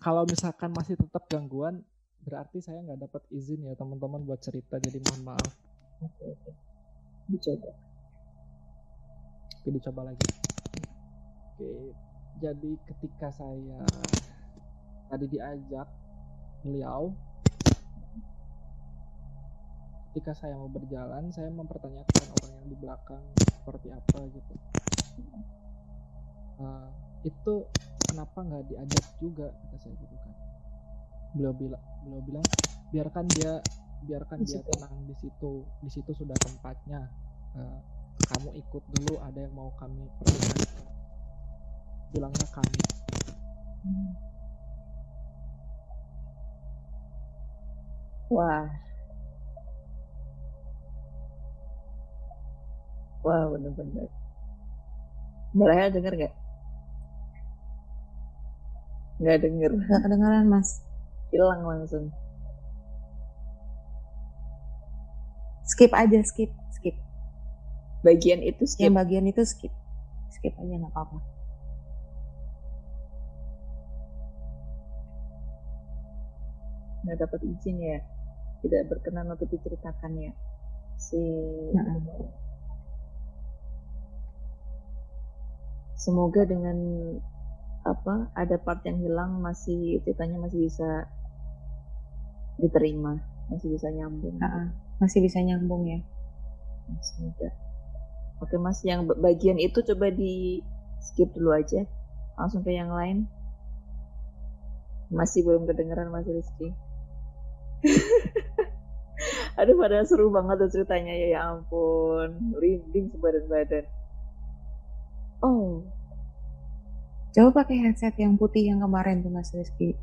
kalau misalkan masih tetap gangguan berarti saya nggak dapat izin ya teman-teman buat cerita. Jadi mohon maaf. Oke oke. Dicoba. Oke dicoba lagi. Oke jadi ketika saya tadi diajak beliau ketika saya mau berjalan saya mempertanyakan orang yang di belakang seperti apa gitu. Uh, itu kenapa nggak diajak juga kata saya gitu kan. Beliau bilang beliau bilang biarkan dia biarkan dia tenang di situ. Di situ sudah tempatnya. Uh, kamu ikut dulu ada yang mau kami perlihatkan. Bilangnya kami. Wah. Wah bener-bener. Mbak denger gak? Nggak denger. Nggak kedengeran mas. Hilang langsung. Skip aja, skip, skip. Bagian itu skip. Yang bagian itu skip. Skip aja nggak apa-apa. Nggak dapat izin ya. Tidak berkenan untuk diceritakan ya. Si nah. Semoga dengan apa ada part yang hilang masih ceritanya masih bisa diterima, masih bisa nyambung. Uh-uh. Masih bisa nyambung ya. Semoga. Oke mas, yang bagian itu coba di skip dulu aja, langsung ke yang lain. Masih belum kedengeran Mas Rizky. Aduh pada seru banget tuh ceritanya ya, ya ampun, rinding sebadan-badan. Oh, Coba pakai headset yang putih yang kemarin tuh Mas Rizky.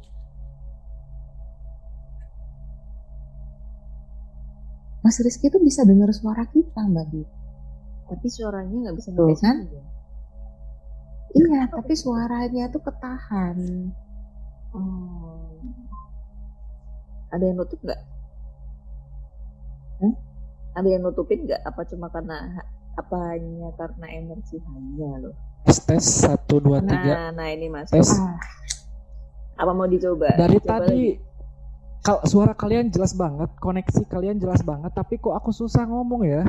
Mas Rizky tuh bisa dengar suara kita Mbak Di. Tapi suaranya nggak bisa dengar kan? Ya? Iya, oh, tapi suaranya tuh ketahan. Oh. Ada yang nutup nggak? Hmm? Ada yang nutupin nggak? Apa cuma karena apa hanya karena energi hanya loh? Tes tes satu dua nah, tiga. nah ini mas tes. Ah. apa mau dicoba? Dari Coba tadi kal suara kalian jelas banget koneksi kalian jelas banget tapi kok aku susah ngomong ya?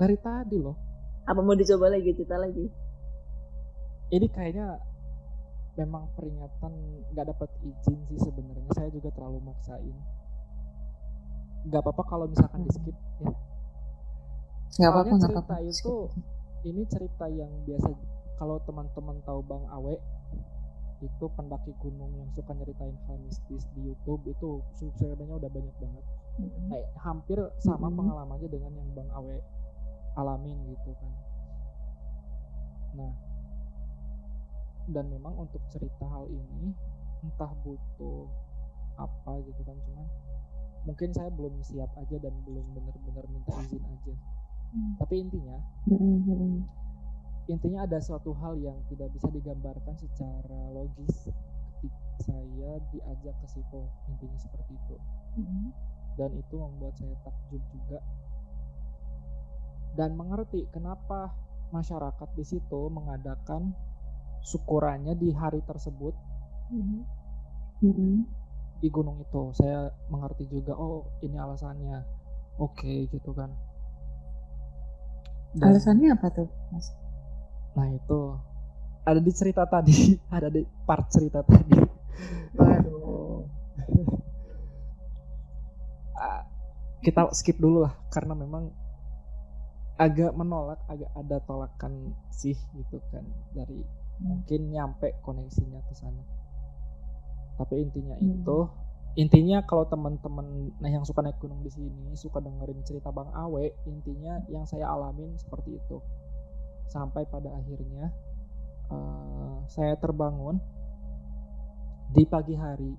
Dari tadi loh. Apa mau dicoba lagi? Cerita lagi. Ini kayaknya memang peringatan nggak dapat izin sih sebenarnya. Saya juga terlalu maksain. Nggak apa-apa kalau misalkan di skip ya. Nggak apa-apa cerita apa -apa. itu ini cerita yang biasa kalau teman-teman tahu Bang Awe itu pendaki gunung yang suka nyeritain hal mistis di YouTube itu subscribernya udah banyak banget mm-hmm. eh, hampir sama mm-hmm. pengalamannya dengan yang Bang Awe alamin gitu kan nah dan memang untuk cerita hal ini entah butuh apa gitu kan cuman mungkin saya belum siap aja dan belum benar-benar minta izin aja Hmm. Tapi intinya, hmm. intinya ada suatu hal yang tidak bisa digambarkan secara logis ketika saya diajak ke situ. Intinya seperti itu. Hmm. Dan itu membuat saya takjub juga dan mengerti kenapa masyarakat di situ mengadakan syukurannya di hari tersebut mm-hmm. di gunung itu saya mengerti juga oh ini alasannya oke okay, gitu kan dan, Alasannya apa tuh, Mas? Nah itu ada di cerita tadi, ada di part cerita tadi. Waduh. Ah, kita skip dulu lah karena memang agak menolak, agak ada tolakan sih gitu kan dari hmm. mungkin nyampe koneksinya ke sana. Tapi intinya hmm. itu intinya kalau teman-teman nah yang suka naik gunung di sini suka dengerin cerita Bang Awe intinya yang saya alamin seperti itu. Sampai pada akhirnya uh, saya terbangun di pagi hari.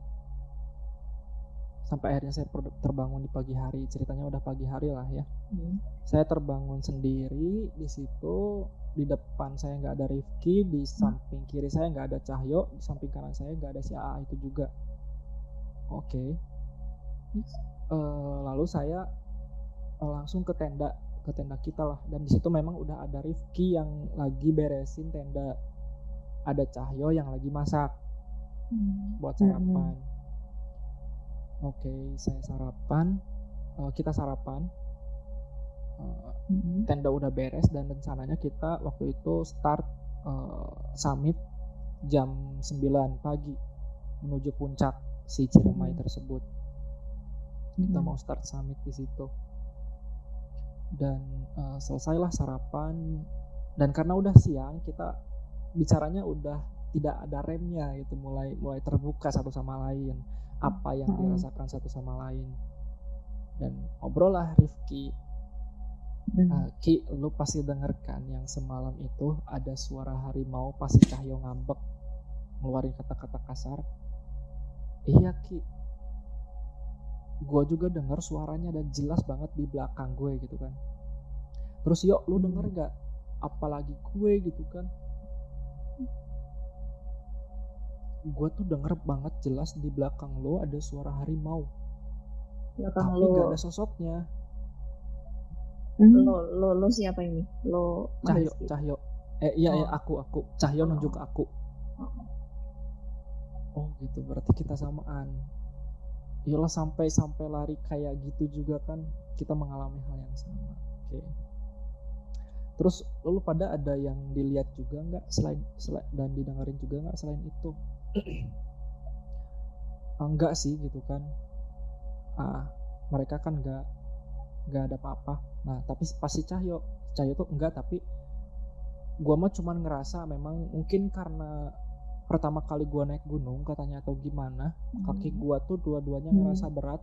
Sampai akhirnya saya terbangun di pagi hari. Ceritanya udah pagi hari lah ya. Hmm. saya terbangun sendiri di situ. Di depan saya nggak ada Rifki di samping kiri saya nggak ada Cahyo di samping kanan saya nggak ada si AA itu juga oke okay. uh, eh, lalu saya uh, langsung ke tenda ke tenda kita lah dan di situ memang udah ada Rifki yang lagi beresin tenda ada Cahyo yang lagi masak Hmm. buat sarapan. Oke, saya sarapan. Eh, kita sarapan. Eh, Mm-mm. tenda udah beres dan rencananya kita waktu itu start eh, summit jam 9 pagi menuju puncak si Ciremai Hmm. tersebut. Kita Mm-mm. mau start summit di situ. Dan eh, selesailah sarapan dan karena udah siang kita bicaranya udah tidak ada remnya itu mulai mulai terbuka satu sama lain apa yang Mm-mm. dirasakan satu sama lain dan ngobrol lah Rifki. Ah, Ki, lu pasti denger kan yang semalam itu ada suara harimau pasti Cahyo ngambek ngeluarin kata-kata kasar. Iya Ki, gue juga denger suaranya dan jelas banget di belakang gue gitu kan. Terus yuk lu denger gak? Apalagi gue gitu kan. Gue tuh denger banget jelas di belakang lo ada suara harimau, belakang tapi lo gak ada sosoknya. Lo lo lo siapa ini lo Cahyo? Cahyo. Eh iya ya Oh. aku aku. Cahyo Oh. nunjuk ke aku. Oh gitu, berarti kita samaan. Yalah sampai sampai lari kayak gitu juga kan kita mengalami hal yang sama. Oke. Terus lalu pada ada yang dilihat juga nggak selain, selain dan didengarin juga nggak selain itu? Ah, enggak sih gitu kan. Ah, mereka kan nggak nggak ada apa-apa. Nah, tapi pasti Cahyo, Cahyo tuh enggak tapi gua mah cuman ngerasa memang mungkin karena pertama kali gua naik gunung katanya atau gimana kaki gua tuh dua-duanya Hmm. ngerasa berat.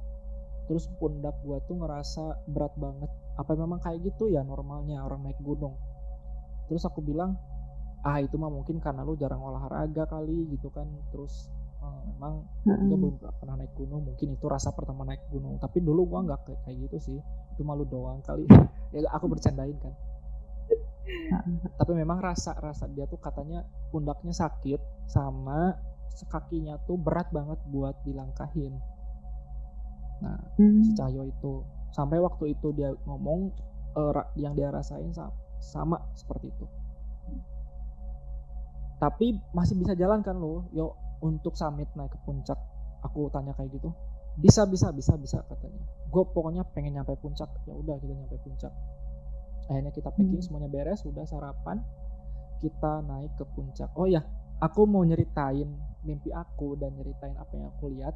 Terus pundak gua tuh ngerasa berat banget. Apa memang kayak gitu? Ya normalnya orang naik gunung. Terus aku bilang ah itu mah mungkin karena lu jarang olahraga kali gitu kan. Terus eh, memang juga Mm-mm. belum pernah naik gunung. Mungkin itu rasa pertama naik gunung. Tapi dulu gua nggak kayak kayak gitu sih. Itu malu doang kali. Ya aku bercandain kan tapi memang rasa rasa dia tuh katanya pundaknya sakit sama kakinya tuh berat banget buat dilangkahin. Nah Mm. si Cahyo itu. Sampai waktu itu dia ngomong ra- yang dia rasain sa- sama seperti itu. Tapi masih bisa jalan kan lo yo untuk summit naik ke puncak aku tanya kayak gitu bisa bisa bisa bisa katanya. Gue pokoknya pengen nyampe puncak. Ya udah kita nyampe puncak akhirnya kita packing Hmm. semuanya beres udah sarapan. Kita naik ke puncak. Oh ya aku mau nyeritain mimpi aku dan nyeritain apa yang aku lihat.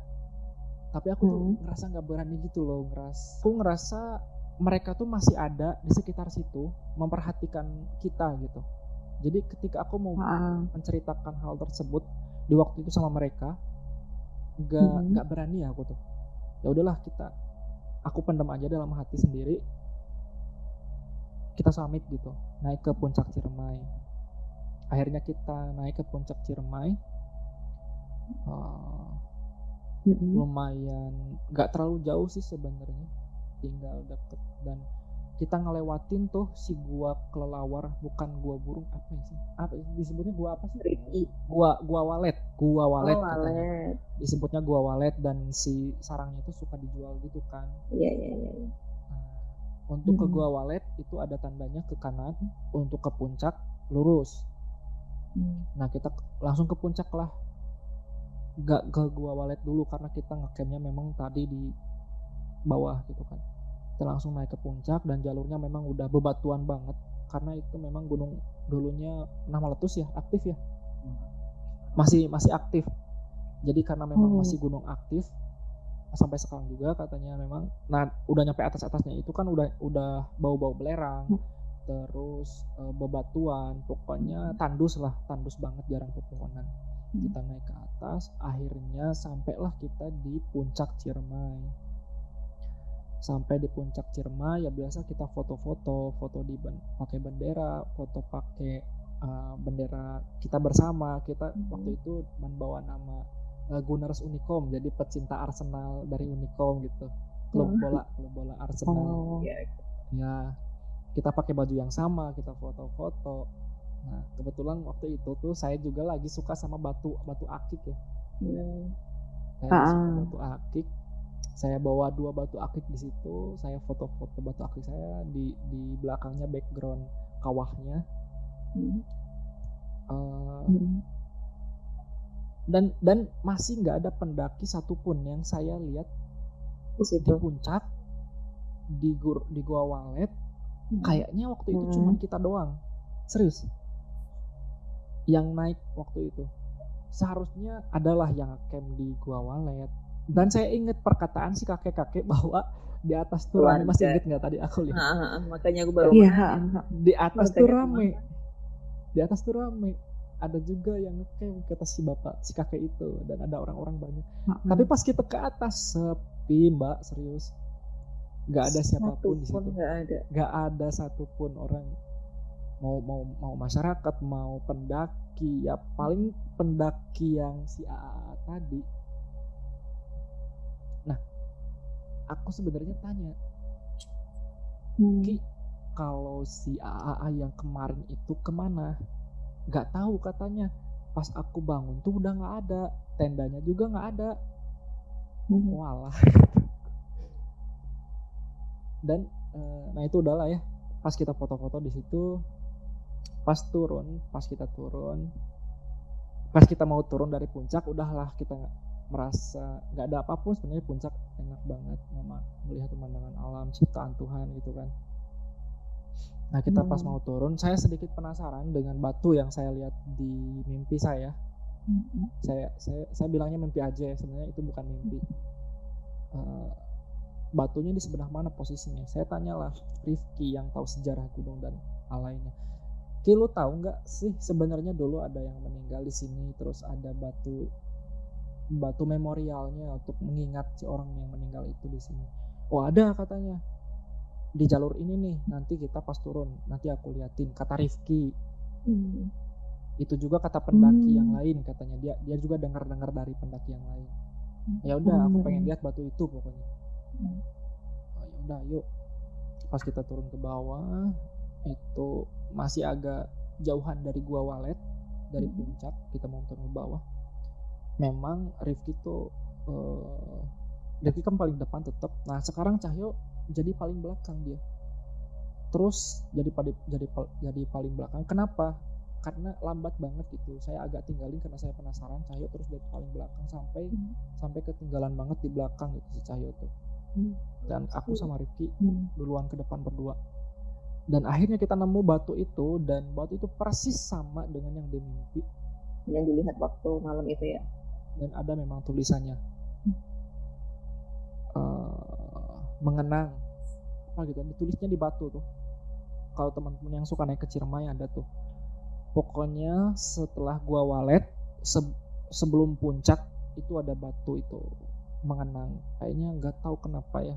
Tapi aku tuh Hmm. ngerasa nggak berani gitu loh ngeras aku ngerasa mereka tuh masih ada di sekitar situ memperhatikan kita gitu. Jadi ketika aku mau Ah. menceritakan hal tersebut di waktu itu sama mereka nggak nggak berani aku tuh. Ya udahlah kita aku pendam aja dalam hati sendiri kita summit gitu naik ke puncak Ciremai. Akhirnya kita naik ke puncak Ciremai. Eh, Mm-mm. lumayan nggak terlalu jauh sih sebenarnya tinggal deket. Dan kita ngelewatin tuh si gua kelelawar bukan gua burung apa ya sih? Apa disebutnya gua apa sih? Gua gua walet gua walet oh katanya. walet. Disebutnya gua walet dan si sarangnya itu suka dijual gitu kan. Iya iya iya iya. Nah, untuk ke Mhm. gua walet itu ada tandanya ke kanan untuk ke puncak lurus. Hmm. nah kita langsung ke puncak lah. Gak ke gua walet dulu karena kita ngecampnya memang tadi di bawah gitu kan. Kita langsung naik ke puncak dan jalurnya memang udah bebatuan banget. Karena itu memang gunung dulunya pernah meletus ya aktif ya? Masih masih aktif. Jadi karena memang Oh. masih gunung aktif sampai sekarang juga katanya memang nah udah nyampe atas atasnya itu kan udah udah bau bau belerang Hmm. terus eh, bebatuan pokoknya tandus lah tandus banget jarang pepohonan Hmm. kita naik ke atas akhirnya sampailah kita di puncak Ciremai sampai di puncak Ciremai ya biasa kita foto-foto foto di ben- pakai bendera foto pakai eh, bendera kita bersama kita Hmm. waktu itu membawa nama eh, Gunners Unicom jadi pecinta Arsenal dari Unicom gitu klub Hmm. bola klub bola Arsenal Oh. Iya. ya kita pakai baju yang sama kita foto-foto nah kebetulan waktu itu tuh saya juga lagi suka sama batu batu akik ya Hmm. saya suka Ah. batu akik saya bawa dua batu akik di situ saya foto-foto batu akik saya di di belakangnya background kawahnya Hmm. Eh, Mm. Dan dan masih nggak ada pendaki satupun yang saya lihat di di situ. puncak di gur di gua walet Hmm. kayaknya waktu itu Hmm. cuman kita doang. Serius. Yang naik waktu itu. Seharusnya adalah yang camp di gua walet. Dan saya ingat perkataan si kakek-kakek bahwa di atas tuh rame. Masih inget nggak tadi aku lihat? Ah, makanya aku baru ha, ha. di atas tuh rame. di atas tuh rame ada juga yang ngecamp kata si bapak si kakek itu dan ada orang-orang banyak ha. tapi pas kita ke atas sepi mbak serius nggak ada siapa pun di situ nggak ada. nggak ada satupun orang mau mau mau masyarakat mau pendaki ya paling pendaki yang si AA tadi nah aku sebenarnya tanya Hmm. Ki kalau si AA yang kemarin itu ke mana nggak tahu katanya. Pas aku bangun tuh udah nggak ada. Tendanya juga nggak ada. Hmm. walah. Dan eh, nah itu udahlah ya. Pas kita foto-foto di situ pas turun pas kita turun pas kita mau turun dari puncak udahlah kita merasa nggak ada apa pun sebenarnya puncak enak banget. Mama melihat pemandangan alam ciptaan Tuhan gitu kan nah kita pas Hmm. mau turun saya sedikit penasaran dengan batu yang saya lihat di mimpi saya. Hmm. saya saya saya bilangnya mimpi aja ya sebenarnya itu bukan mimpi. Eh, batunya di sebelah mana posisinya? Saya tanyalah Rifki yang tahu sejarah gunung dan hal lainnya. Ki lu tahu nggak sih sebenarnya dulu ada yang meninggal di sini terus ada batu batu memorialnya untuk mengingat si orang yang meninggal itu di sini? Oh ada katanya di jalur ini nih nanti kita pas turun nanti aku liatin kata Rifki Hmm. itu juga kata pendaki Hmm. yang lain katanya dia dia juga dengar dengar dari pendaki yang lain ya udah aku Hmm. pengen lihat batu itu pokoknya Hmm. oh, ya udah yuk pas kita turun ke bawah itu masih agak jauhan dari gua walet dari Hmm. puncak kita mau turun ke bawah memang Rifki tuh eh, Rifki kan paling depan tetap nah sekarang Cahyo jadi paling belakang dia. Terus jadi jadi jadi paling belakang. Kenapa? Karena lambat banget gitu. Saya agak tinggalin karena saya penasaran. Cahyo terus dari paling belakang sampai Hmm. sampai ketinggalan banget di belakang gitu si Cahyo tuh. Hmm. dan aku sama Rifki Hmm. duluan ke depan berdua. Dan akhirnya kita nemu batu itu dan batu itu persis sama dengan yang di mimpi. Yang dilihat waktu malam itu ya. dan ada memang tulisannya mengenang. Apa gitu. Ditulisnya di batu tuh. Kalau teman-teman yang suka naik ke Ciremai ada tuh. Pokoknya setelah gua walet se- sebelum puncak itu ada batu itu mengenang. Kayaknya nggak tahu kenapa ya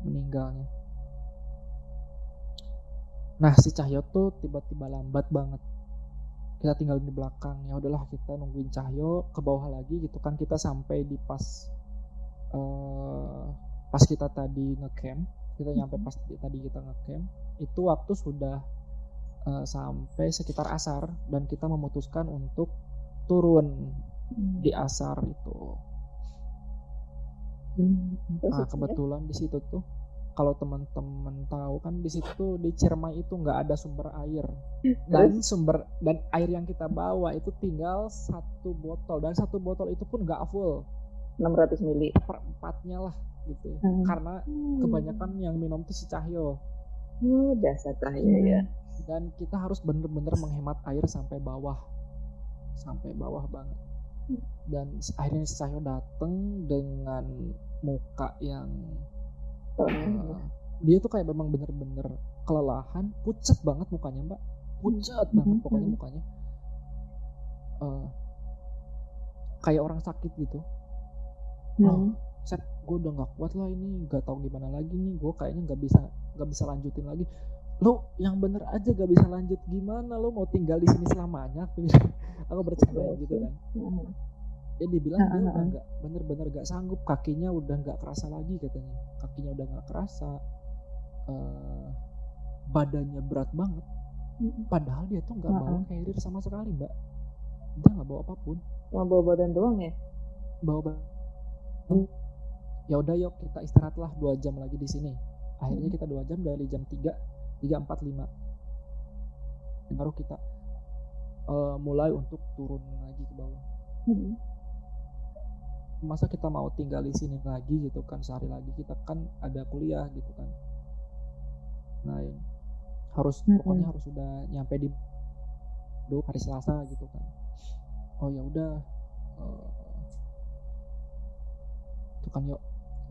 meninggalnya. Nah si Cahyo tuh tiba-tiba lambat banget. Kita tinggal di belakang. Ya udahlah kita nungguin Cahyo ke bawah lagi gitu kan. Kita sampai di pas eh pas kita tadi ngecamp kita nyampe pas di- tadi kita ngecamp itu waktu sudah eh, sampai sekitar asar dan kita memutuskan untuk turun Hmm. di asar itu Hmm. Nah, ya. kebetulan di situ tuh kalau teman-teman tahu kan di situ di Ciremai itu nggak ada sumber air dan sumber dan air yang kita bawa itu tinggal satu botol dan satu botol itu pun nggak full 600 mili. perempatnya lah gitu ya. Hmm. karena kebanyakan yang minum tuh si Cahyo. Oh, dasar cahaya Hmm. ya. dan kita harus bener-bener menghemat air sampai bawah. Sampai bawah banget. Dan s- akhirnya si Cahyo dateng dengan muka yang eh, dia tuh kayak memang bener-bener kelelahan pucat banget mukanya mbak. Pucat banget pokoknya mukanya. Eh, kayak orang sakit gitu Hmm. set gue udah nggak kuat lah ini nggak tahu gimana lagi nih gue kayaknya nggak bisa nggak bisa lanjutin lagi lo yang bener aja gak bisa lanjut gimana lo mau tinggal di sini selamanya aku bercanda gitu kan Hmm. ya dibilang Ah, dia ah, udah ah. nggak bener-bener gak sanggup kakinya udah nggak kerasa lagi katanya kakinya udah nggak kerasa Eh, badannya berat banget Hmm. padahal dia tuh nggak bawa carrier sama sekali mbak dia nggak bawa apa pun Cuma bawa badan doang ya. bawa ba- ya udah yuk kita istirahatlah dua jam lagi di sini. Akhirnya kita dua jam dari jam 3 tiga empat lima. Baru kita eh, mulai untuk turun lagi ke bawah. Hmm. masa kita mau tinggal di sini lagi gitu kan sehari lagi kita kan ada kuliah gitu kan. Nah ini harus Mm-mm. pokoknya harus sudah nyampe di dulu hari Selasa gitu kan. Oh ya udah eh, kan yuk.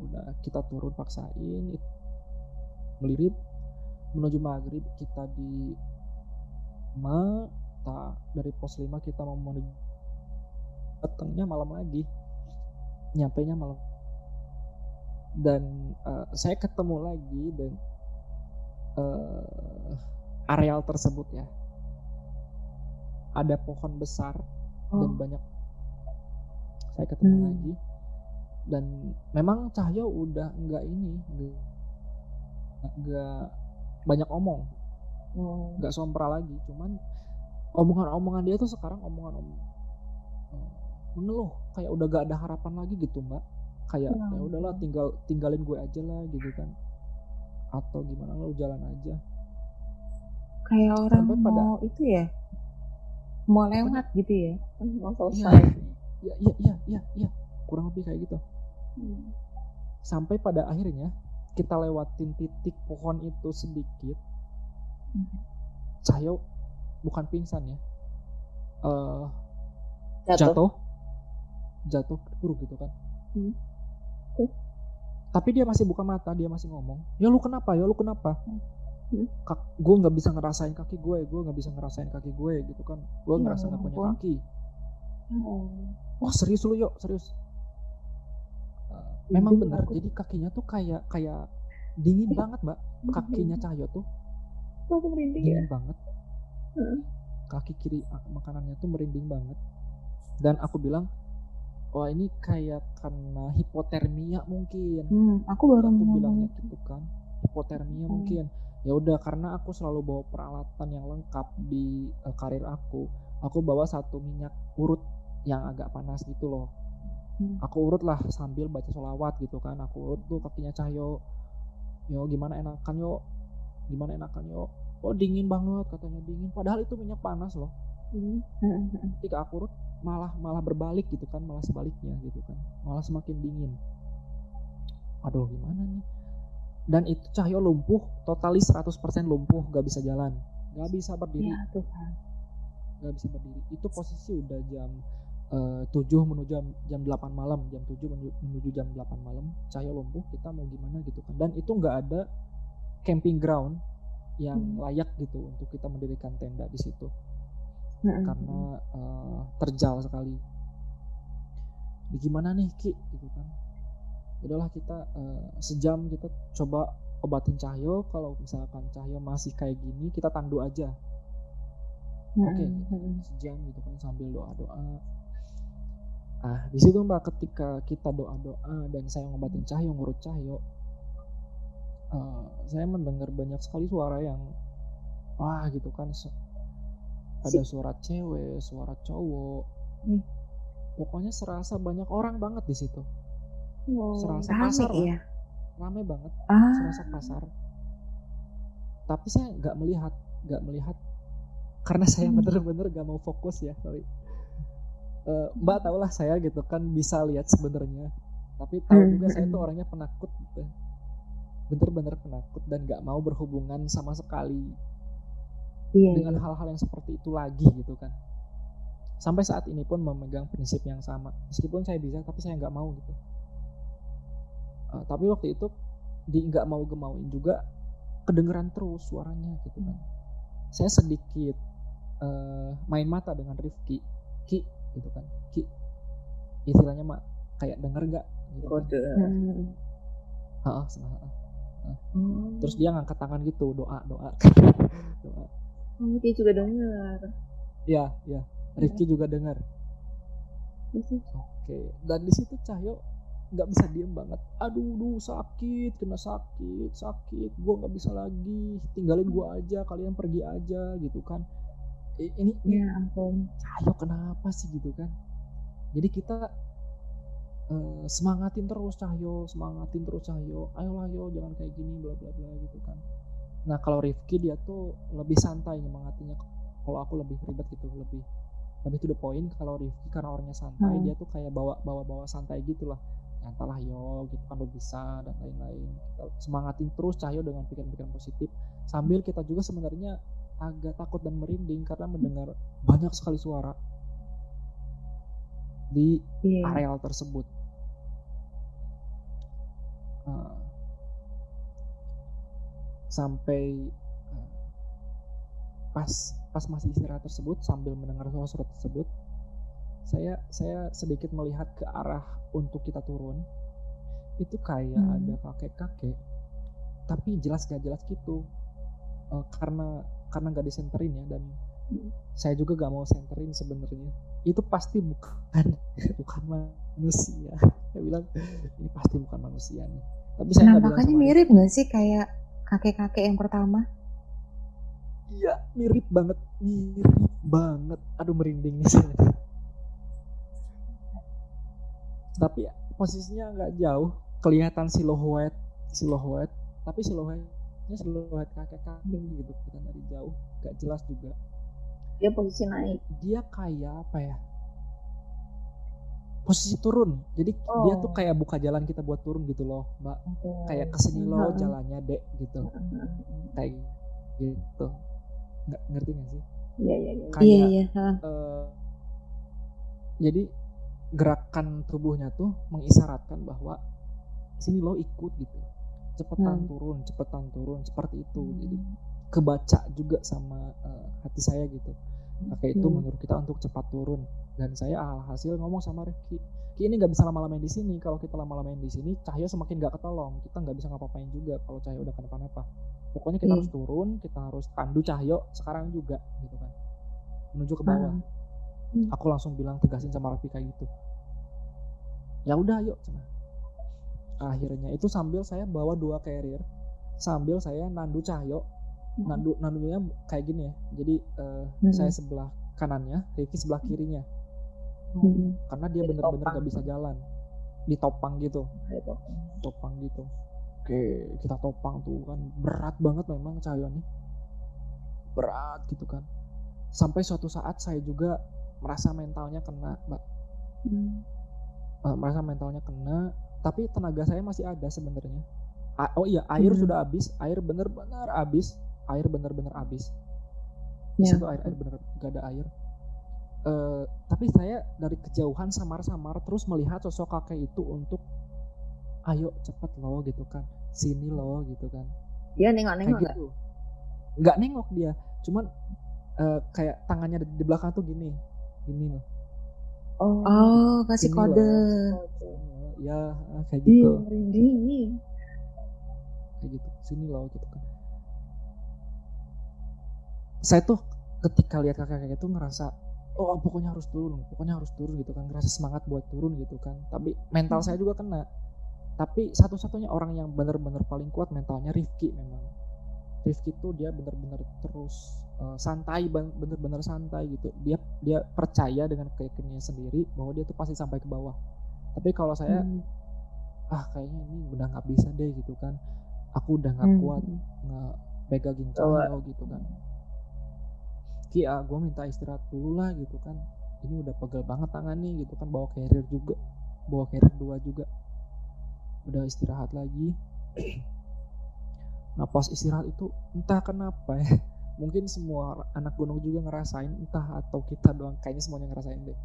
Udah kita turun paksain melirip menuju maghrib kita di Ma tak dari pos 5 kita mau menuju datangnya malam lagi. Nyampe nya malam. Dan eh, saya ketemu lagi dan eh, areal tersebut ya. Ada pohon besar dan Oh. banyak saya ketemu Hmm. lagi dan memang Cahyo udah enggak ini enggak, enggak banyak omong Oh. nggak sompral lagi cuman omongan-omongan dia tuh sekarang omongan om eh, mengeluh kayak udah gak ada harapan lagi gitu mbak kayak Ya ya udahlah tinggal tinggalin gue aja lah gitu kan atau gimana lu jalan aja Kayak orang Sampai pada- mau itu ya. Mau lewat gitu ya. Mau iya selesai. iya iya iya iya iya kurang lebih kayak gitu Hmm. sampai pada akhirnya kita lewatin titik pohon itu sedikit Hmm. Cahyo bukan pingsan ya eh Jatuh. jatuh jatuh buruk gitu kan Hmm. Terus? tapi dia masih buka mata dia masih ngomong ya lu kenapa ya lu kenapa Hmm. Kak, gue nggak bisa ngerasain kaki gue gue nggak bisa ngerasain kaki gue gitu kan gue Ya ngerasa nggak punya ampun. kaki Oh. wah serius lu yuk serius Uh, memang benar. aku- jadi kakinya tuh kayak kayak dingin banget mbak. Kakinya Cahyo tuh ya? dingin banget. Kaki kiri ak- makanannya tuh merinding banget. Dan aku bilang wah ini kayak karena hipotermia mungkin. Hmm, aku baru aku bilangnya gitu kan hipotermia mungkin. Ya udah karena aku selalu bawa peralatan yang lengkap di eh, karir aku aku bawa satu minyak urut yang agak panas gitu loh Hmm. aku urut lah sambil baca sholawat gitu kan. Aku urut tuh kakinya Cahyo. Yo gimana enakan yo? Gimana enakan yo? Oh dingin banget katanya dingin. Padahal itu minyak panas loh. Hmm. Ketika aku urut malah malah berbalik gitu kan malah sebaliknya gitu kan. Malah semakin dingin. Aduh gimana nih? Dan itu Cahyo lumpuh totalis 100% lumpuh gak bisa jalan. Gak bisa berdiri. Ya Tuhan. gak bisa berdiri. Itu posisi udah jam 7 menuju jam, jam 8 malam jam 7 menuju, menuju jam 8 malam Cahyo lumpuh kita mau gimana gitu kan dan itu nggak ada camping ground yang Hmm. layak gitu untuk kita mendirikan tenda di situ Hmm, karena eh, terjal sekali. Di gimana nih Ki gitu kan. Udahlah kita eh, sejam kita coba obatin Cahyo kalau misalkan Cahyo masih kayak gini kita tandu aja. hmm, Oke, hmm, hmm. sejam gitu kan sambil doa-doa. Ah, di situ Mbak ketika kita doa-doa dan saya ngobatin Cahyo ngurut Cahyo eh, saya mendengar banyak sekali suara yang wah gitu kan ada suara cewek, suara cowok. Hmm. Pokoknya serasa banyak orang banget di situ. Oh. Serasa Rame pasar lah, ya. rame banget, Ah, serasa pasar. Tapi saya nggak melihat, nggak melihat karena saya Hmm. bener-bener gak mau fokus ya, sorry. Eh, Mbak tau lah saya gitu kan bisa lihat sebenarnya, tapi tahu Hmm, juga saya hmm. tuh orangnya penakut gitu. Bener-bener penakut dan nggak mau berhubungan sama sekali. Iya, dengan iya. hal-hal yang seperti itu lagi gitu kan. Sampai saat ini pun memegang prinsip yang sama. Meskipun saya bisa tapi saya nggak mau gitu. Uh, tapi waktu itu di nggak mau gemauin juga kedengeran terus suaranya gitu kan. Saya sedikit uh, main mata dengan Rifki. Ki gitu kan Ki istilahnya mak kayak denger nggak gitu kan. Kode. Hmm, Ha-ha, senang. Hmm. terus dia ngangkat tangan gitu doa doa doa Oh, dia juga dengar. ya ya Rifki juga dengar Oke, dan di situ Cahyo nggak bisa diem banget. Aduh, duh, sakit, kena sakit, sakit. Gua nggak bisa lagi. Tinggalin gua aja, kalian pergi aja, gitu kan. I- Ini, Ya ampun. Cahyo kenapa sih gitu kan? Jadi kita eh, semangatin terus Cahyo, semangatin terus Cahyo. Ayolah yo, jangan kayak gini, bla bla bla gitu kan. Nah kalau Rifki dia tuh lebih santai nyemangatinya. Kalau aku lebih ribet gitu, lebih lebih to the point kalau Rifki karena orangnya santai Hmm. dia tuh kayak bawa bawa bawa santai gitu lah nyantalah yo gitu kan lo bisa dan lain-lain kita semangatin terus Cahyo dengan pikiran-pikiran positif sambil kita juga sebenarnya agak takut dan merinding karena mendengar banyak sekali suara di Iya. areal tersebut. Uh, sampai uh, pas pas masih istirahat tersebut sambil mendengar suara-suara tersebut, saya saya sedikit melihat ke arah untuk kita turun. Itu kayak Hmm. ada kakek-kakek, tapi jelas gak jelas gitu. Uh, karena karena nggak disenterin ya dan saya juga gak mau senterin sebenarnya. Itu pasti bukan bukan manusia. Saya bilang ini pasti bukan manusia nih. Tapi saya sama mirip nggak sih kayak kakek-kakek yang pertama? iya mirip banget mirip banget. Aduh merinding nih saya. Tapi posisinya nggak jauh. Kelihatan siluet siluet. Tapi siluetnya siluet kakek kakek gitu kita dari jauh gak jelas juga Dia posisi naik. dia kayak apa ya posisi turun jadi dia tuh Oh. kayak buka jalan kita buat turun gitu loh mbak kayak ke sini loh Heeh. jalannya dek gitu kayak gitu nggak ngerti gak sih Iya iya iya. kayak Iya iya. eh, jadi gerakan tubuhnya tuh mengisyaratkan bahwa sini lo ikut gitu cepetan Hmm. turun cepetan turun seperti itu jadi Hmm. kebaca juga sama eh, hati saya gitu kakek itu Hmm. menurut kita untuk cepat turun dan saya alhasil ngomong sama Rifki Ki ini nggak bisa lama-lamain di sini kalau kita lama-lamain di sini Cahyo semakin nggak ketolong kita nggak bisa ngapa-ngapain juga kalau Cahyo udah kenapa-napa pokoknya kita Iya. harus turun kita harus tandu Cahyo sekarang juga gitu kan menuju ke bawah Ah. Hmm. aku langsung bilang tegasin sama Raffi kayak gitu ya udah yuk. Akhirnya. Itu sambil saya bawa dua carrier. Sambil saya nandu Cahyo. Hmm. nandu nandunya kayak gini ya. Jadi eh, Hmm. saya sebelah kanannya Ricky sebelah kirinya. Hmm. karena dia bener-bener gak bisa jalan. Ditopang gitu. Topang gitu. Oke kita topang tuh kan. Berat banget memang Cahyo nih. Berat gitu kan. Sampai suatu saat saya juga merasa mentalnya kena mbak. Hmm. Eh, merasa mentalnya kena tapi tenaga saya masih ada sebenarnya. Oh iya air Hmm. sudah habis. Air bener-bener habis. Air bener-bener habis. Ya. situ air air bener gak ada air. Eh, tapi saya dari kejauhan samar-samar terus melihat sosok kakek itu untuk ayo cepet loh gitu kan. Sini loh gitu kan. Dia nengok-nengok nggak? gitu. Nggak nengok dia. Cuman eh, kayak tangannya di, di belakang tuh gini. Gini loh. Oh. Oh, kasih Ini kode. Ya eh, kayak gitu. merinding. kayak gitu. Sini loh gitu kan. Saya tuh ketika lihat kakek kakek itu ngerasa oh pokoknya harus turun pokoknya harus turun gitu kan. Ngerasa semangat buat turun gitu kan. Tapi mental saya juga kena. Tapi satu-satunya orang yang benar-benar paling kuat mentalnya Rifki memang. Rifki tuh dia benar-benar terus eh, santai benar-benar santai gitu. Dia dia percaya dengan keyakinannya sendiri bahwa dia tuh pasti sampai ke bawah tapi kalau saya Hmm. ah kayaknya ini udah nggak bisa deh gitu kan. Aku udah nggak Hmm. kuat ngepegangin cahyo gitu kan. Ki ah gue minta istirahat dulu lah gitu kan. Ini udah pegel banget tangan nih gitu kan. Bawa carrier juga bawa carrier dua juga. Udah istirahat lagi. Nah pas istirahat itu entah kenapa ya mungkin semua anak gunung juga ngerasain entah atau kita doang kayaknya semuanya ngerasain deh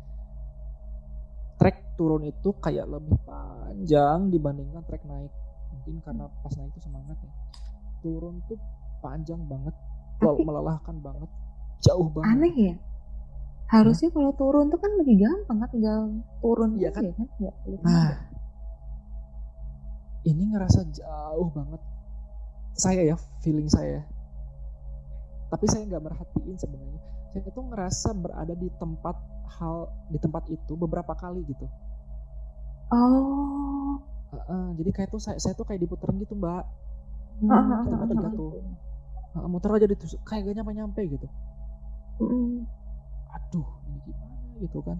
trek turun itu kayak lebih panjang dibandingkan trek naik mungkin karena pas naik itu semangat ya turun tuh panjang banget Tapi- melelahkan banget jauh banget Aneh ya. Harusnya kalau turun tuh kan lebih gampang kan tinggal turun aja kan? kan. Nggak perlu Nah, ini ngerasa jauh banget. Saya ya, feeling saya. Tapi saya nggak merhatiin sebenarnya. Saya tuh ngerasa berada di tempat hal di tempat itu beberapa kali gitu. Oh. Heeh, jadi kayak tuh saya, saya tuh kayak diputerin gitu mbak. Hmm. Kita bertiga tuh. Heeh, muter aja ditusuk kayak gak nyampe nyampe gitu. Mm. Aduh, ini gimana gitu kan?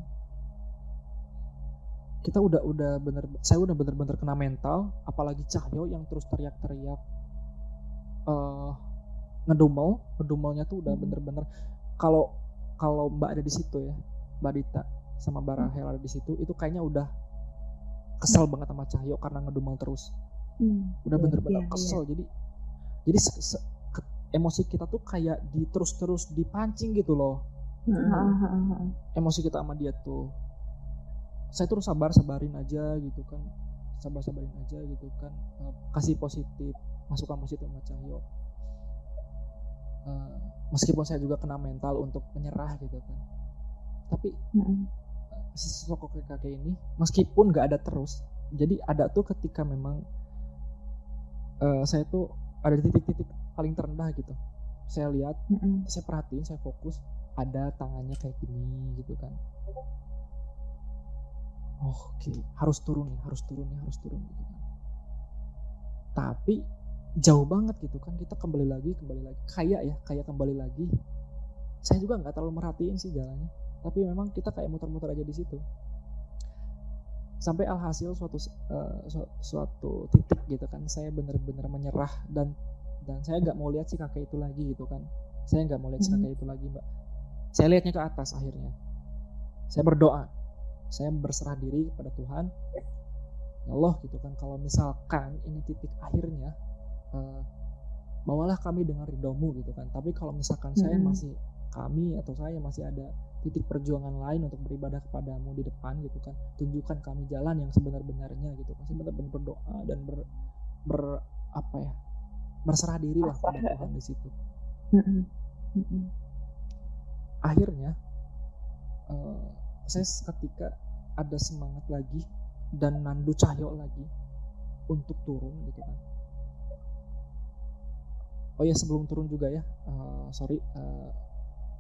Kita udah udah bener, saya udah bener-bener kena mental, apalagi Cahyo yang terus teriak-teriak, eh ngedumel, ngedumelnya tuh udah bener-bener kalau kalau Mbak ada di situ ya, Badita sama Barahel ada di situ itu kayaknya udah kesel banget sama Cahyo karena ngedumel terus Hmm. udah Iya, bener-bener iya, iya. kesel jadi jadi se- se- ke- emosi kita tuh kayak di terus-terus dipancing gitu loh ah. emosi kita sama dia tuh saya tuh sabar sabarin aja gitu kan sabar sabarin aja gitu kan kasih positif masukan positif sama Cahyo Eh, meskipun saya juga kena mental untuk menyerah gitu kan tapi Mm-mm. si sosok kakek kakek ini meskipun nggak ada terus jadi ada tuh ketika memang eh, saya tuh ada di titik-titik paling terendah gitu saya lihat Mm-mm. saya perhatiin saya fokus ada tangannya kayak gini gitu kan oh, oke harus turun nih harus turun nih harus turun gitu kan tapi jauh banget gitu kan kita kembali lagi kembali lagi. Kayak ya kayak kembali lagi. Saya juga nggak terlalu merhatiin sih jalannya. Tapi memang kita kayak muter-muter aja di situ. Sampai alhasil suatu su- suatu titik gitu kan saya bener-bener menyerah dan dan saya nggak mau lihat si kakek itu lagi gitu kan. Saya nggak mau lihat si Mhm. kakek itu lagi mbak. Saya lihatnya ke atas akhirnya. Saya berdoa. Saya berserah diri kepada Tuhan. Ya Allah gitu kan kalau misalkan ini titik akhirnya eh, bawalah kami dengan ridomu gitu kan tapi kalau misalkan saya Mhm. masih kami atau saya masih ada titik perjuangan lain untuk beribadah kepadamu di depan gitu kan tunjukkan kami jalan yang sebenar-benarnya gitu kan saya benar-benar berdoa dan ber, ber apa ya berserah diri lah pada. Tuhan di situ Mm-mm. Mm-mm. akhirnya eh, saya seketika ada semangat lagi dan Nandu Cahyo lagi untuk turun gitu kan oh ya sebelum turun juga ya eh, sorry eh,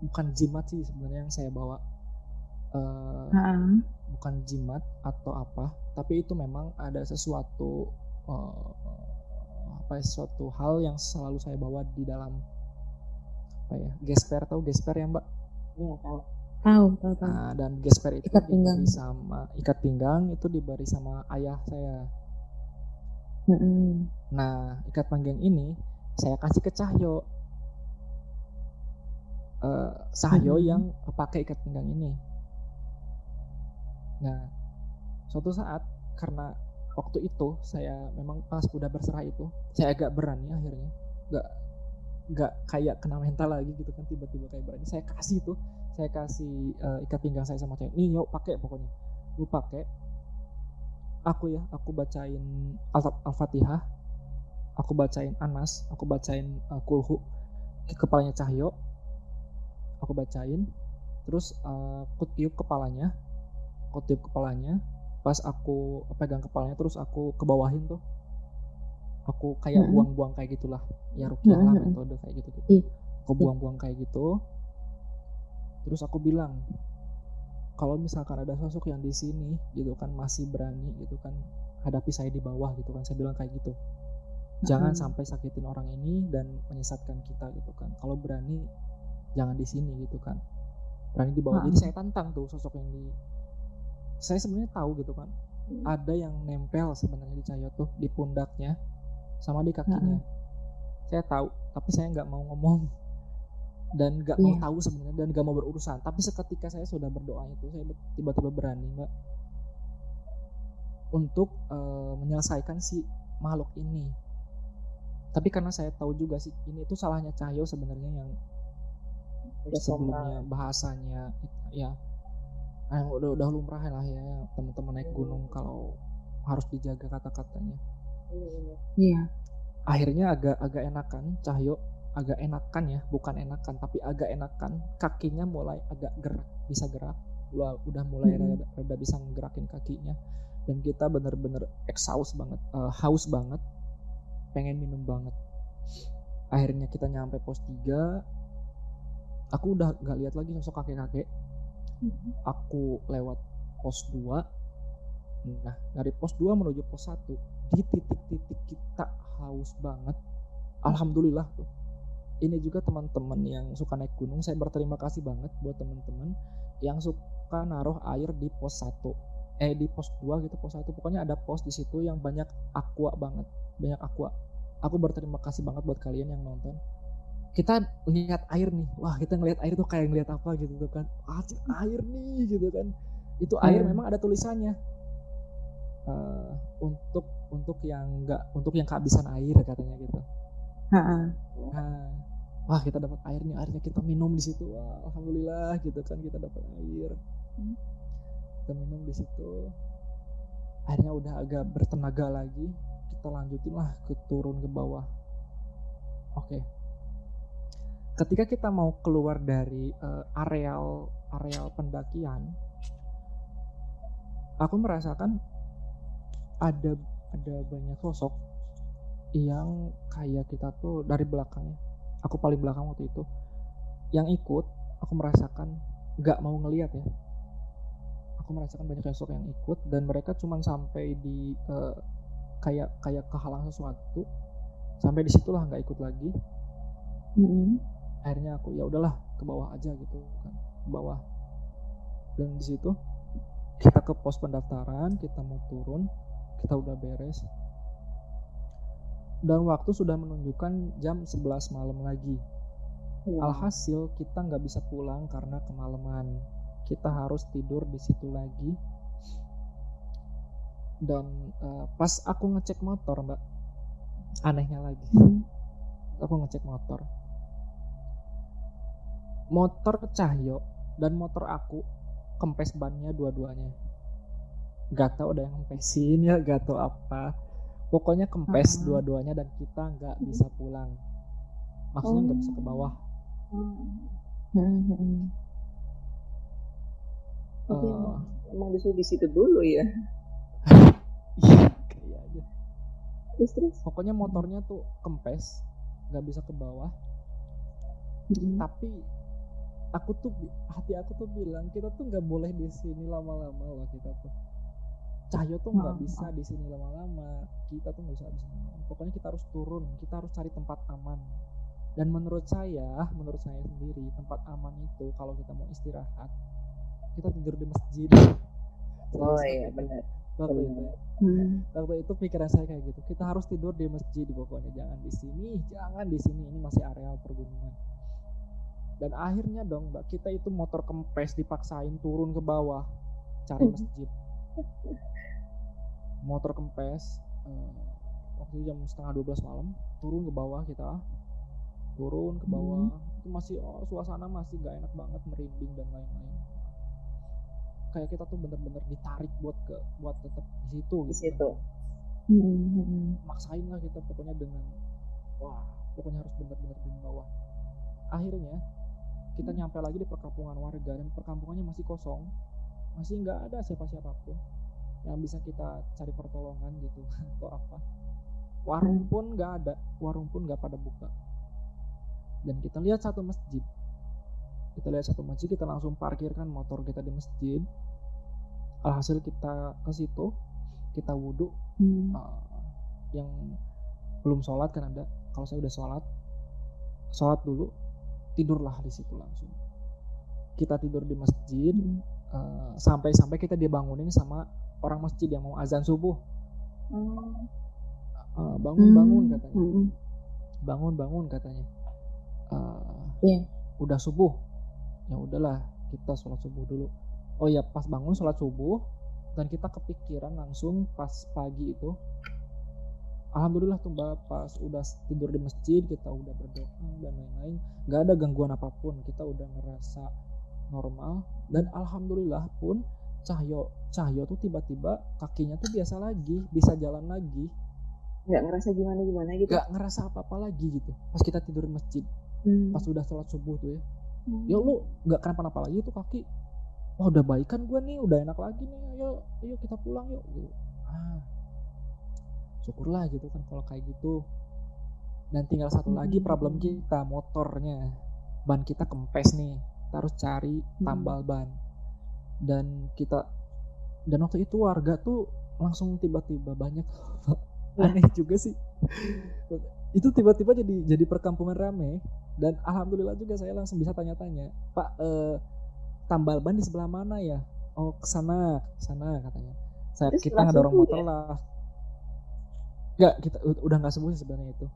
bukan jimat sih sebenarnya yang saya bawa Eh, Ah, ah. bukan jimat atau apa tapi itu memang ada sesuatu eh, apa ya, sesuatu hal yang selalu saya bawa di dalam apa ya gesper tahu gesper ya mbak Iya tahu. Tahu, tahu, tahu. Nah, dan gesper itu Ikat pinggang. diberi sama ikat pinggang itu diberi sama ayah saya. Mm-mm. Nah, ikat pinggang ini saya kasih ke Cahyo. Eh, Cahyo Mhm. yang pakai ikat pinggang ini. Nah, suatu saat karena waktu itu saya memang pas udah berserah itu, saya agak berani akhirnya. Gak nggak kayak kena mental lagi gitu kan tiba-tiba kayak berani saya kasih tuh saya kasih eh, ikat pinggang saya sama cewek nih yuk pakai pokoknya lu pakai aku ya aku bacain Al- al-fatihah aku bacain anas aku bacain eh, kulhu ke kepalanya cahyo aku bacain. Terus eh, aku tiup kepalanya aku tiup kepalanya. Pas aku pegang kepalanya terus aku ke bawahin tuh. Aku kayak Mm-mm. buang-buang kayak gitulah. Ya rukiah lah Mm-mm. metode kayak gitu gitu Iya. aku buang-buang kayak gitu. Terus aku bilang kalau misalkan ada sosok yang di sini gitu kan masih berani gitu kan hadapi saya di bawah gitu kan saya bilang kayak gitu jangan Mm-mm. sampai sakitin orang ini dan menyesatkan kita gitu kan. Kalau berani jangan di sini gitu kan. Berani di bawah. Jadi Mm-mm. saya tantang tuh sosok yang di saya sebenarnya tahu gitu kan. Ada yang nempel sebenarnya di Cahyo tuh di pundaknya sama di kakinya. Saya tahu tapi saya nggak mau ngomong. Dan nggak mau Iya. tahu sebenarnya dan nggak mau berurusan. Tapi seketika saya sudah berdoa itu saya tiba-tiba berani mbak. Untuk eh, menyelesaikan si makhluk ini tapi karena saya tahu juga sih ini tuh salahnya Cahyo sebenarnya yang Udah sebelumnya bahasanya ya ah, udah udah lumrah lah ya teman-teman naik gunung kalau harus dijaga kata-katanya. Iya. akhirnya agak agak enakan Cahyo agak enakan ya bukan enakan tapi agak enakan kakinya mulai agak gerak bisa gerak udah, udah mulai Mm-mm. rada, rada bisa ngerakin kakinya dan kita bener-bener exhaust banget eh, haus banget pengen minum banget. Akhirnya kita nyampe pos 3 aku udah gak lihat lagi sosok kakek-kakek. Aku lewat pos 2 nah dari pos 2 menuju pos 1 di titik-titik kita haus banget. Alhamdulillah tuh. Ini juga teman-teman yang suka naik gunung saya berterima kasih banget buat teman-teman yang suka naruh air di pos 1 eh di pos 2 gitu pos 1 pokoknya ada pos di situ yang banyak aqua banget. Banyak aqua. Aku berterima kasih banget buat kalian yang nonton. Kita lihat air nih. Wah kita ngelihat air tuh kayak ngelihat apa gitu kan. Ah, air nih gitu kan. Itu air Hmm. memang ada tulisannya. Eh, untuk untuk yang enggak untuk yang kehabisan air katanya gitu. Ha-ha. nah wah kita dapat air nih. Airnya kita minum di situ. Wah alhamdulillah gitu kan kita dapat air. Hmm. Kita minum di situ. Akhirnya udah agak bertenaga lagi. Kita lanjutin lah ke turun ke bawah. Oke. Ketika kita mau keluar dari eh, areal areal pendakian aku merasakan ada ada banyak sosok yang kayak kita tuh dari belakangnya. Aku paling belakang waktu itu. Yang ikut aku merasakan nggak mau ngelihat ya aku merasakan banyak sosok yang ikut dan mereka cuman sampai di eh, kayak kayak kehalang sesuatu sampai di situlah nggak ikut lagi. Mm-mm. akhirnya aku ya udahlah ke bawah aja gitu kan. Ke bawah. Dan di situ kita ke pos pendaftaran kita mau turun kita udah beres. Dan waktu sudah menunjukkan jam 11 malam lagi. Wow. alhasil kita nggak bisa pulang karena kemalaman kita harus tidur di situ lagi. Dan eh, pas aku ngecek motor mbak anehnya lagi. Hmm. aku ngecek motor. Motor Cahyo dan motor aku kempes bannya dua-duanya. Gak tau ada yang kempesin ya gak tau apa. Pokoknya kempes Ah. dua-duanya dan kita nggak bisa pulang. Maksudnya nggak bisa ke bawah. Mm-mm. Tapi Eh, emang, disuruh di situ dulu ya. iya kayaknya Terus terus. pokoknya motornya tuh kempes nggak bisa ke bawah Mm-mm. tapi aku tuh hati aku tuh bilang kita tuh nggak boleh di sini lama-lama loh kita tuh Cahyo tuh nggak Hmm. bisa di sini lama-lama kita tuh nggak bisa di sini pokoknya kita harus turun kita harus cari tempat aman dan menurut saya menurut saya sendiri tempat aman itu kalau kita mau istirahat kita tidur di masjid. Oh Serius, iya waktu itu- benar. waktu itu benar. Hmm. waktu itu pikiran saya kayak gitu kita harus tidur di masjid pokoknya. Jangan di sini jangan di sini. Ini masih areal pergunungan dan akhirnya dong mbak kita itu motor kempes dipaksain turun ke bawah cari Hmm. masjid. Motor kempes eh, waktu itu jam setengah 12 malam turun ke bawah kita. Turun ke bawah. Itu masih oh, suasana masih gak enak banget merinding dan lain-lain kayak kita tuh bener-bener ditarik buat ke buat tetap di situ Di gitu kan situ. Mm-mm. maksain lah kita pokoknya dengan wah pokoknya harus benar-benar di bawah. Akhirnya kita nyampe lagi di perkampungan warga dan perkampungannya masih kosong masih nggak ada siapa-siapapun yang bisa kita cari pertolongan gitu atau apa. Warung pun nggak ada warung pun nggak pada buka. Dan kita lihat satu masjid kita lihat satu masjid kita langsung parkirkan motor kita di masjid alhasil kita ke situ kita wudhu Hmm. uh, yang belum sholat kan ada kalau saya udah sholat sholat dulu tidurlah di situ langsung kita tidur di masjid Hmm. uh, sampai-sampai kita dibangunin sama orang masjid yang mau azan subuh Hmm. Uh, bangun bangun Hmm. katanya Mm-mm. bangun bangun katanya Uh, Iya. udah subuh ya udahlah kita sholat subuh dulu. Oh ya pas bangun sholat subuh dan kita kepikiran langsung pas pagi itu alhamdulillah tuh mbak pas udah tidur di masjid kita udah berdoa dan lain-lain nggak ada gangguan apa pun kita udah ngerasa normal. Dan alhamdulillah pun Cahyo Cahyo tuh tiba-tiba kakinya tuh biasa lagi bisa jalan lagi. Nggak ngerasa gimana gimana gitu. nggak ngerasa apa-apa lagi gitu pas kita tidur di masjid. Hmm. pas udah sholat subuh tuh ya Hmm. ya lu nggak kenapa-napa lagi tuh kaki. Wah udah baikan gue nih udah enak lagi nih. Ayo ayo kita pulang yuk gitu. Ah. Syukurlah gitu kan kalau kayak gitu. Dan tinggal satu lagi Hmm. problem kita motornya. Ban kita kempes nih kita harus cari Hmm. tambal ban. Dan kita dan waktu itu warga tuh langsung tiba-tiba banyak. Aneh juga sih. Itu tiba-tiba jadi jadi perkampungan rame dan alhamdulillah juga saya langsung bisa tanya-tanya pak eh, tambal ban di sebelah mana ya? Oh ke sana ke sana katanya. Saya Terus kita ngedorong subuh motor ya? lah. Nggak kita udah nggak sembuh sebenarnya itu.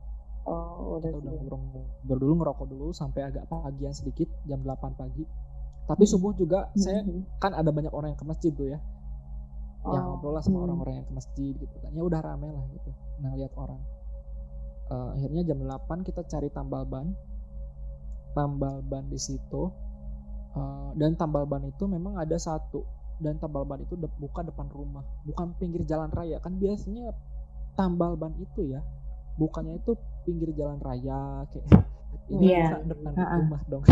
Oh, udah kita udah ngobrol dulu ngerokok dulu sampai agak pagian sedikit jam 8 pagi. Tapi subuh juga saya Mhm. kan ada banyak orang yang ke masjid tuh ya. Yang Oh, ngobrol lah sama hmm. orang-orang yang ke masjid gitu kan. Ya udah rame lah gitu nah lihat orang. Eh, akhirnya jam 8 kita cari tambal ban tambal ban di situ Eh, dan tambal ban itu memang ada satu dan tambal ban itu de- buka depan rumah bukan pinggir jalan raya. Kan biasanya tambal ban itu ya bukannya itu pinggir jalan raya kayak ini buka depan Ha-ha. rumah dong.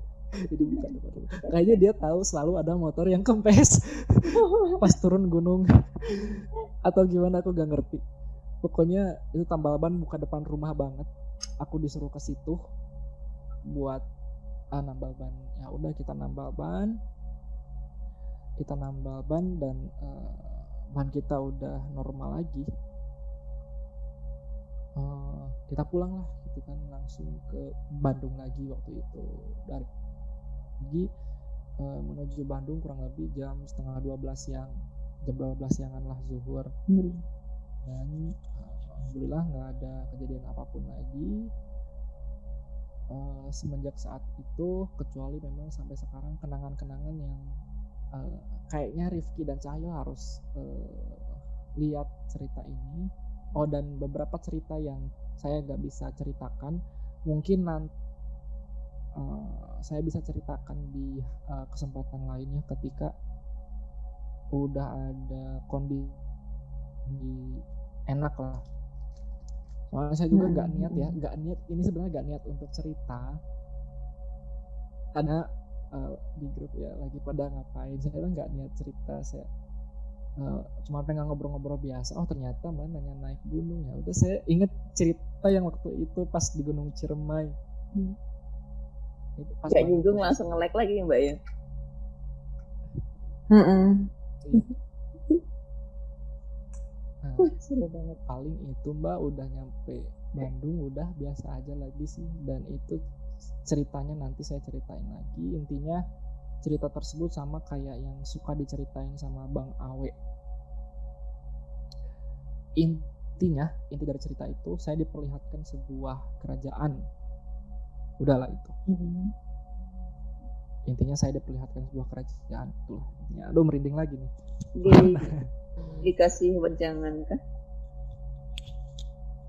Jadi buka depan rumah. Kayaknya dia tahu selalu ada motor yang kempes pas turun gunung. Atau gimana aku gak ngerti. Pokoknya itu tambal ban buka depan rumah banget. Aku disuruh ke situ buat ah, nambal ban. Ya udah kita nambal ban. Kita nambal ban dan eh, ban kita udah normal lagi. Eh, kita pulang lah gitu kan. Langsung ke Bandung lagi waktu itu. Dari pagi eh, menuju Bandung kurang lebih jam setengah 12 siang. Jam 12 siangan lah zuhur. Hmm. dan uh, alhamdulillah nggak ada kejadian apa pun lagi Uh, semenjak saat itu kecuali memang sampai sekarang kenangan-kenangan yang uh, kayaknya Rifki dan Cahyo harus uh, lihat cerita ini. Oh dan beberapa cerita yang saya nggak bisa ceritakan mungkin nanti saya bisa ceritakan di uh, kesempatan lainnya ketika udah ada kondisi enak lah soalnya saya juga nggak Hmm. niat ya nggak niat ini sebenarnya nggak niat untuk cerita karena uh, di grup ya lagi pada ngapain saya kan nggak niat cerita saya uh, cuma pengen ngobrol-ngobrol biasa oh ternyata mbak nanya naik gunung ya udah saya inget cerita yang waktu itu pas di Gunung Ciremai Hmm. itu pas Gak nyinggung tuh. langsung nge-like lagi ya mbak ya. Mm-mm. Nah, Seru banget. paling itu mbak udah nyampe Bandung udah biasa aja lagi sih. Dan itu ceritanya nanti saya ceritain lagi. Intinya cerita tersebut sama kayak yang suka diceritain sama Bang Awe. Intinya inti dari cerita itu saya diperlihatkan sebuah kerajaan. Udahlah itu. Hmm. Intinya saya diperlihatkan sebuah kerajaan itulah intinya aduh merinding lagi nih Di, dikasih wejangan kah?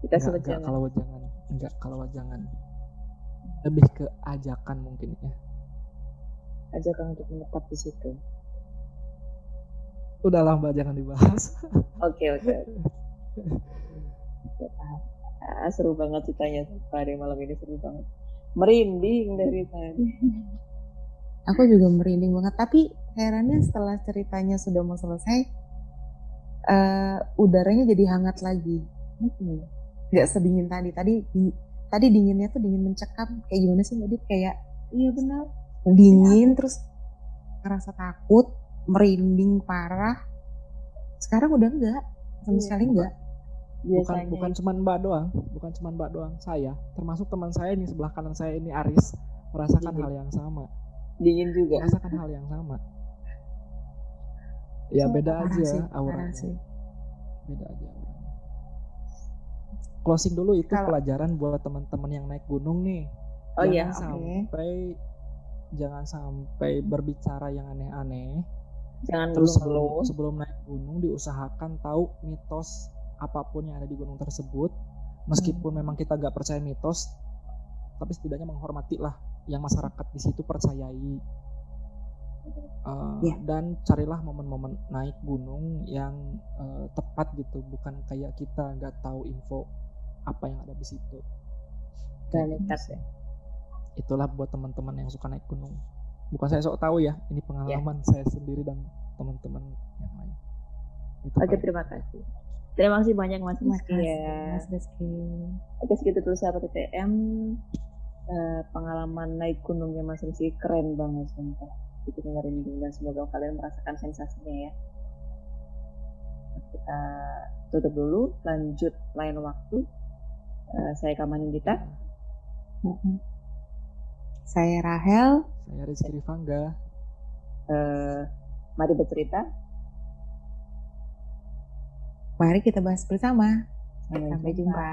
Dikasih enggak, kalau wajangan enggak kalau wajangan lebih ke ajakan mungkin ya Ajakan untuk menetap di situ. udahlah mbak jangan dibahas Oke oke. oke. Ah, seru banget ceritanya hari malam ini seru banget. Merinding dari tadi. Aku juga merinding banget. Tapi herannya setelah ceritanya sudah mau selesai, eh udaranya jadi hangat lagi. Hmm. Gak sedingin tadi. Tadi di- tadi dinginnya tuh dingin mencekam. Kayak gimana sih Dit? Kayak Iya benar. dingin terus ngerasa takut, merinding parah. Sekarang udah enggak. Sama Iya. sekali enggak. bukan Biasanya bukan cuman mbak doang bukan cuman mbak doang saya termasuk teman saya ini sebelah kanan saya ini Aris merasakan Iya. hal yang sama dingin juga. merasakan hal yang sama ya Sumpah, beda aja sih, auranya sih. beda aja auranya closing dulu itu Kalau- pelajaran buat teman-teman yang naik gunung nih Oh iya, jangan oke. sampai jangan sampai berbicara yang aneh-aneh Jangan terus sebelum sebelum naik gunung diusahakan tahu mitos apa pun yang ada di gunung tersebut meskipun Hmm. memang kita nggak percaya mitos tapi setidaknya menghormati lah yang masyarakat di situ percayai Uh, Iya. dan carilah momen-momen naik gunung yang uh, tepat gitu bukan kayak kita nggak tahu info apa yang ada di situ sih. ya. itulah buat teman-teman yang suka naik gunung bukan saya sok tahu ya ini pengalaman Iya. saya sendiri dan teman-teman yang lain Itu Oke, paling. terima kasih. Terima kasih banyak Mas Rizky ya. Mas Rizky. Oke, segitu dulu sahabat TTM. Eh, pengalaman naik gunungnya Mas Rizky keren banget sumpah. Itu merinding dan semoga kalian merasakan sensasinya ya. Kita tutup dulu, lanjut lain waktu. Eh, saya Kamanin. Mm-mm. Saya Rahel. saya Rizky Rifangga Eh, mari bercerita. Mari kita bahas bersama. Sampai Sampai jumpa.